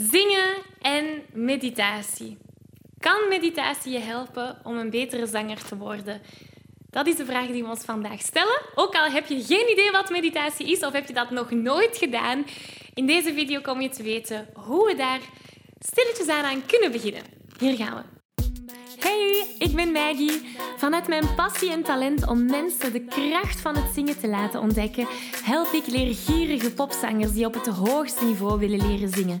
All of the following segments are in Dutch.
Zingen en meditatie. Kan meditatie je helpen om een betere zanger te worden? Dat is de vraag die we ons vandaag stellen. Ook al heb je geen idee wat meditatie is of heb je dat nog nooit gedaan, in deze video kom je te weten hoe we daar stilletjes aan, aan kunnen beginnen. Hier gaan we. Hey, ik ben Maggie. Vanuit mijn passie en talent om mensen de kracht van het zingen te laten ontdekken, help ik leergierige popzangers die op het hoogste niveau willen leren zingen.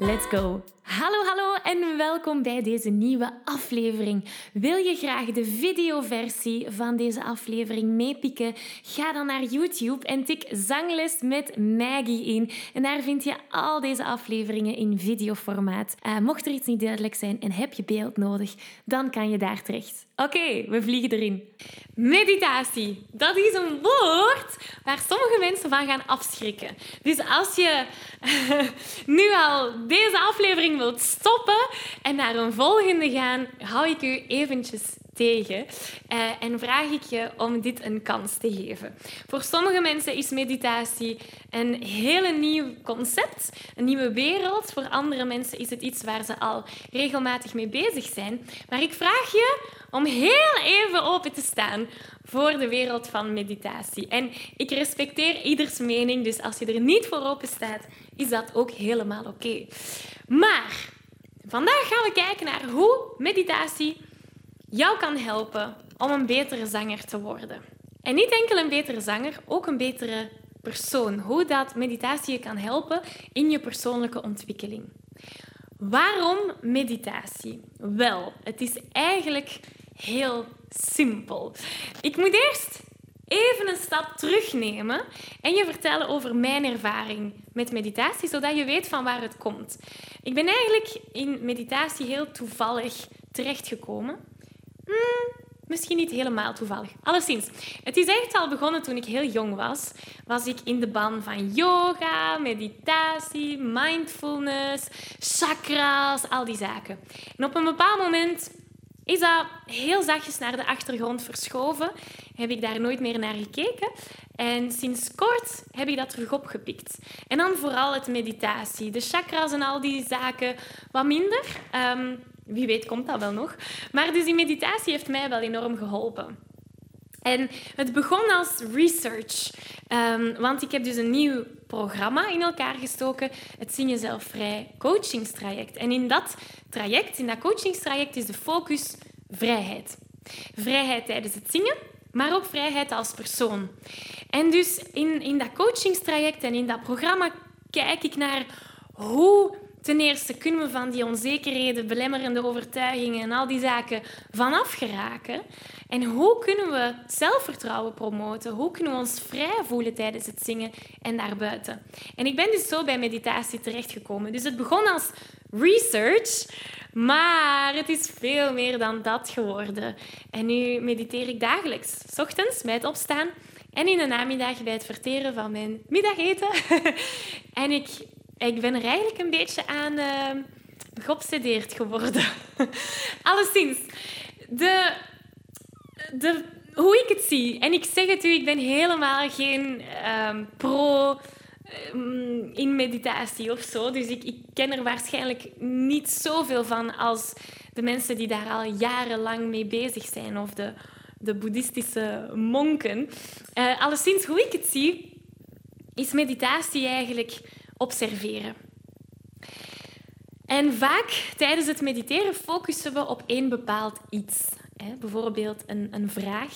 Let's go! Hallo, hallo en welkom bij deze nieuwe aflevering. Wil je graag de videoversie van deze aflevering meepikken? Ga dan naar YouTube en tik Zangles met Maggie in. En daar vind je al deze afleveringen in videoformaat. Uh, mocht er iets niet duidelijk zijn en heb je beeld nodig, dan kan je daar terecht. Oké, we vliegen erin. Meditatie. Dat is een woord waar sommige mensen van gaan afschrikken. Dus als je nu al deze aflevering wilt stoppen en naar een volgende gaan, hou ik u eventjes uh, en vraag ik je om dit een kans te geven. Voor sommige mensen is meditatie een hele nieuw concept, een nieuwe wereld. Voor andere mensen is het iets waar ze al regelmatig mee bezig zijn. Maar ik vraag je om heel even open te staan voor de wereld van meditatie. En ik respecteer ieders mening, dus als je er niet voor open staat, is dat ook helemaal oké. Maar vandaag gaan we kijken naar hoe meditatie jou kan helpen om een betere zanger te worden. En niet enkel een betere zanger, ook een betere persoon. Hoe dat meditatie je kan helpen in je persoonlijke ontwikkeling. Waarom meditatie? Wel, het is eigenlijk heel simpel. Ik moet eerst even een stap terugnemen en je vertellen over mijn ervaring met meditatie, zodat je weet van waar het komt. Ik ben eigenlijk in meditatie heel toevallig terechtgekomen. Hmm, misschien niet helemaal toevallig. Alleszins, het is echt al begonnen toen ik heel jong was. Was ik in de ban van yoga, meditatie, mindfulness, chakras, al die zaken. En op een bepaald moment is dat heel zachtjes naar de achtergrond verschoven. Heb ik daar nooit meer naar gekeken. En sinds kort heb ik dat terug opgepikt. En dan vooral het meditatie. De chakras en al die zaken wat minder. Ehm, wie weet komt dat wel nog. Maar dus die meditatie heeft mij wel enorm geholpen. En het begon als research, um, want ik heb dus een nieuw programma in elkaar gestoken, het Zing Jezelf Vrij coachingstraject. En in dat traject, in dat coachingstraject, is de focus vrijheid. Vrijheid tijdens het zingen, maar ook vrijheid als persoon. En dus in, in dat coachingstraject en in dat programma kijk ik naar hoe ten eerste kunnen we van die onzekerheden, belemmerende overtuigingen en al die zaken vanaf geraken. En hoe kunnen we zelfvertrouwen promoten? Hoe kunnen we ons vrij voelen tijdens het zingen en daarbuiten? En ik ben dus zo bij meditatie terechtgekomen. Dus het begon als research, maar het is veel meer dan dat geworden. En nu mediteer ik dagelijks. S ochtends bij het opstaan en in de namiddag bij het verteren van mijn middageten. en ik, ik ben er eigenlijk een beetje aan uh, geobsedeerd geworden. Alleszins, de, de, hoe ik het zie, en ik zeg het u, ik ben helemaal geen uh, pro Ehm, in meditatie of zo. Dus ik, ik ken er waarschijnlijk niet zoveel van als de mensen die daar al jarenlang mee bezig zijn of de, de boeddhistische monken. Uh, alleszins, hoe ik het zie, is meditatie eigenlijk observeren. En vaak tijdens het mediteren focussen we op één bepaald iets. Hè? Bijvoorbeeld een, een vraag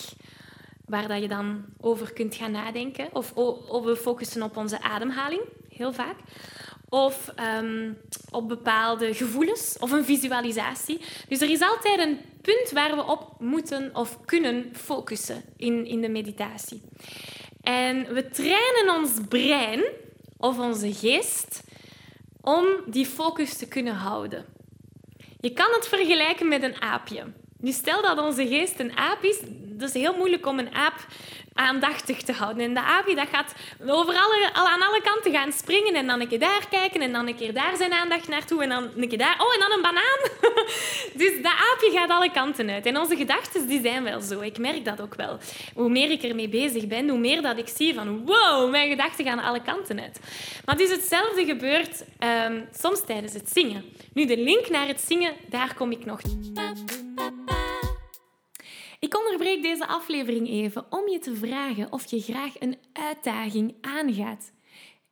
waar dat je dan over kunt gaan nadenken. Of, of we focussen op onze ademhaling, heel vaak. of ehm, op bepaalde gevoelens of een visualisatie. Dus er is altijd een punt waar we op moeten of kunnen focussen in, in de meditatie. En we trainen ons brein of onze geest om die focus te kunnen houden. Je kan het vergelijken met een aapje. Nu stel dat onze geest een aap is, dat is heel moeilijk om een aap aandachtig te houden. En de aapje dat gaat overal al aan alle kanten gaan springen en dan een keer daar kijken en dan een keer daar zijn aandacht naartoe en dan een keer daar... Oh, en dan een banaan! dus dat aapje gaat alle kanten uit. En onze gedachten die zijn wel zo. Ik merk dat ook wel. Hoe meer ik ermee bezig ben, hoe meer dat ik zie van wow, mijn gedachten gaan alle kanten uit. Maar dus hetzelfde gebeurt um, soms tijdens het zingen. Nu, de link naar het zingen, daar kom ik nog. Ik onderbreek deze aflevering even om je te vragen of je graag een uitdaging aangaat.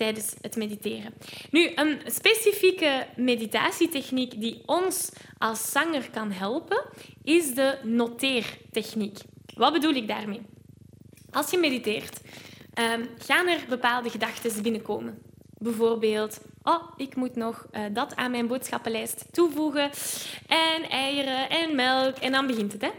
tijdens het mediteren. Nu, een specifieke meditatietechniek die ons als zanger kan helpen, is de noteertechniek. Wat bedoel ik daarmee? Als je mediteert, um, gaan er bepaalde gedachten binnenkomen. Bijvoorbeeld, oh, ik moet nog uh, dat aan mijn boodschappenlijst toevoegen. En eieren en melk. En dan begint het. Hè?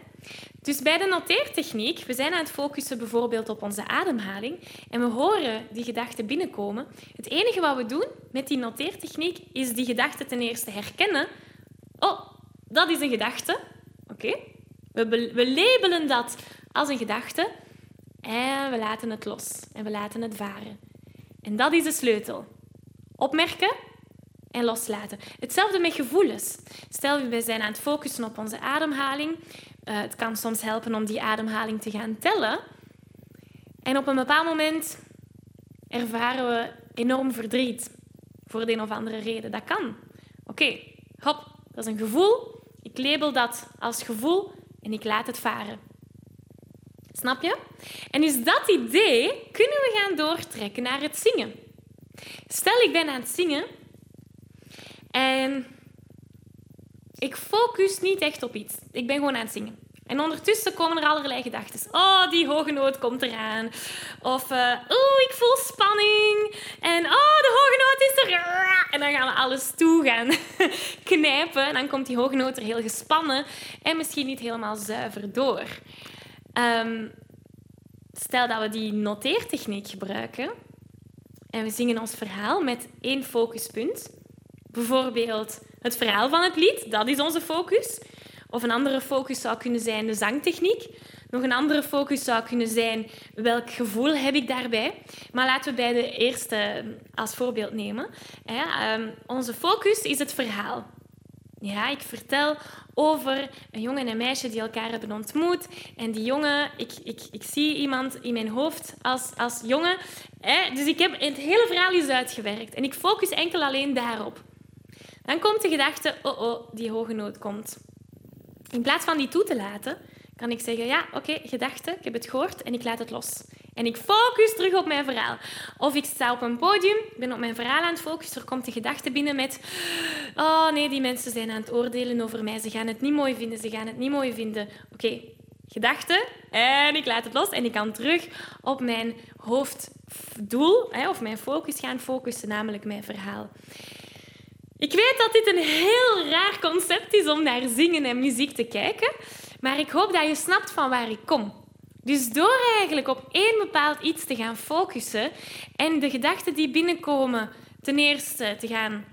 Dus bij de noteertechniek, we zijn aan het focussen bijvoorbeeld op onze ademhaling en we horen die gedachten binnenkomen. Het enige wat we doen met die noteertechniek is die gedachte ten eerste herkennen. Oh, dat is een gedachte. Oké. We, we labelen dat als een gedachte en we laten het los en we laten het varen. En dat is de sleutel. Opmerken en loslaten. Hetzelfde met gevoelens. Stel, we zijn aan het focussen op onze ademhaling. Uh, het kan soms helpen om die ademhaling te gaan tellen. En op een bepaald moment ervaren we enorm verdriet. Voor de een of andere reden. Dat kan. Oké, hop, dat is een gevoel. Ik label dat als gevoel en ik laat het varen. Snap je? En dus dat idee kunnen we gaan doortrekken naar het zingen. Stel, ik ben aan het zingen en ik focus niet echt op iets. Ik ben gewoon aan het zingen. En ondertussen komen er allerlei gedachten. Oh, die hoge noot komt eraan. Of, oh, ik voel spanning. En, oh, de hoge noot is er. En dan gaan we alles toe gaan knijpen. En dan komt die hoge noot er heel gespannen en misschien niet helemaal zuiver door. Ehm, stel dat we die noteertechniek gebruiken en we zingen ons verhaal met één focuspunt. Bijvoorbeeld het verhaal van het lied, dat is onze focus. Of een andere focus zou kunnen zijn de zangtechniek. Nog een andere focus zou kunnen zijn welk gevoel heb ik daarbij. Maar laten we bij de eerste als voorbeeld nemen. Ehm, onze focus is het verhaal. Ja, ik vertel over een jongen en een meisje die elkaar hebben ontmoet. En die jongen, ik, ik, ik zie iemand in mijn hoofd als, als jongen. Dus ik heb het hele verhaal eens uitgewerkt. En ik focus enkel alleen daarop. Dan komt de gedachte, oh oh, die hoge noot komt. In plaats van die toe te laten, kan ik zeggen, ja, oké, gedachte, ik heb het gehoord en ik laat het los. En ik focus terug op mijn verhaal. Of ik sta op een podium, ik ben op mijn verhaal aan het focussen, er komt de gedachte binnen met, oh nee, die mensen zijn aan het oordelen over mij, ze gaan het niet mooi vinden, ze gaan het niet mooi vinden. Oké, gedachte en ik laat het los en ik kan terug op mijn hoofddoel of mijn focus gaan focussen, namelijk mijn verhaal. Ik weet dat dit een heel raar concept is om naar zingen en muziek te kijken, maar ik hoop dat je snapt van waar ik kom. Dus door eigenlijk op één bepaald iets te gaan focussen en de gedachten die binnenkomen ten eerste te gaan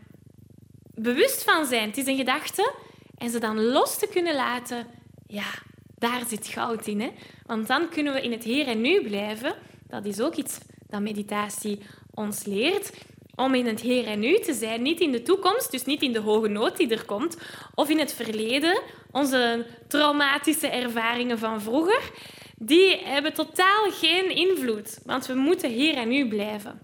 bewust van zijn, het is een gedachte, en ze dan los te kunnen laten, ja, daar zit goud in. Hè? Want dan kunnen we in het hier en nu blijven. Dat is ook iets dat meditatie ons leert om in het hier en nu te zijn. Niet in de toekomst, dus niet in de hoge nood die er komt, of in het verleden, onze traumatische ervaringen van vroeger. Die hebben totaal geen invloed, want we moeten hier en nu blijven.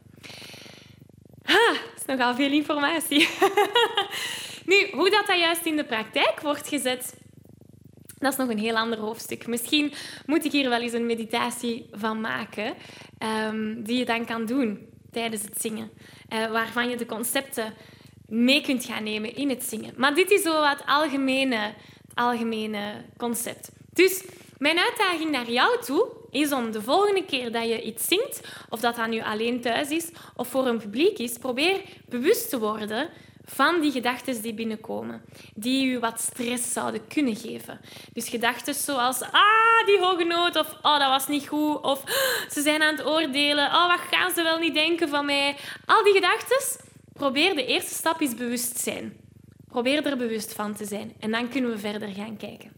Ha, nogal veel informatie. nu, hoe dat, dat juist in de praktijk wordt gezet, dat is nog een heel ander hoofdstuk. Misschien moet ik hier wel eens een meditatie van maken, um, die je dan kan doen tijdens het zingen, uh, waarvan je de concepten mee kunt gaan nemen in het zingen. Maar dit is zo wat algemene, het algemene concept. Dus mijn uitdaging naar jou toe is om de volgende keer dat je iets zingt, of dat dat nu alleen thuis is of voor een publiek is, probeer bewust te worden van die gedachten die binnenkomen, die u wat stress zouden kunnen geven. Dus gedachten zoals, ah, die hoge noot, of oh, dat was niet goed, of ze zijn aan het oordelen, oh, wat gaan ze wel niet denken van mij. Al die gedachten, probeer de eerste stap is bewustzijn. Probeer er bewust van te zijn en dan kunnen we verder gaan kijken.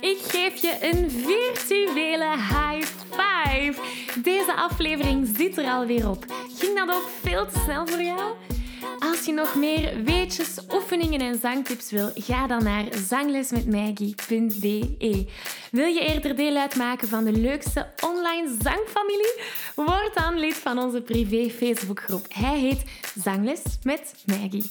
Ik geef je een virtuele high five. Deze aflevering zit er alweer op. Ging dat ook veel te snel voor jou? Als je nog meer weetjes, oefeningen en zangtips wil, ga dan naar zanglesmetmaggie.be. Wil je eerder deel uitmaken van de leukste online zangfamilie? Word dan lid van onze privé Facebookgroep. Hij heet Zangles met Maggie.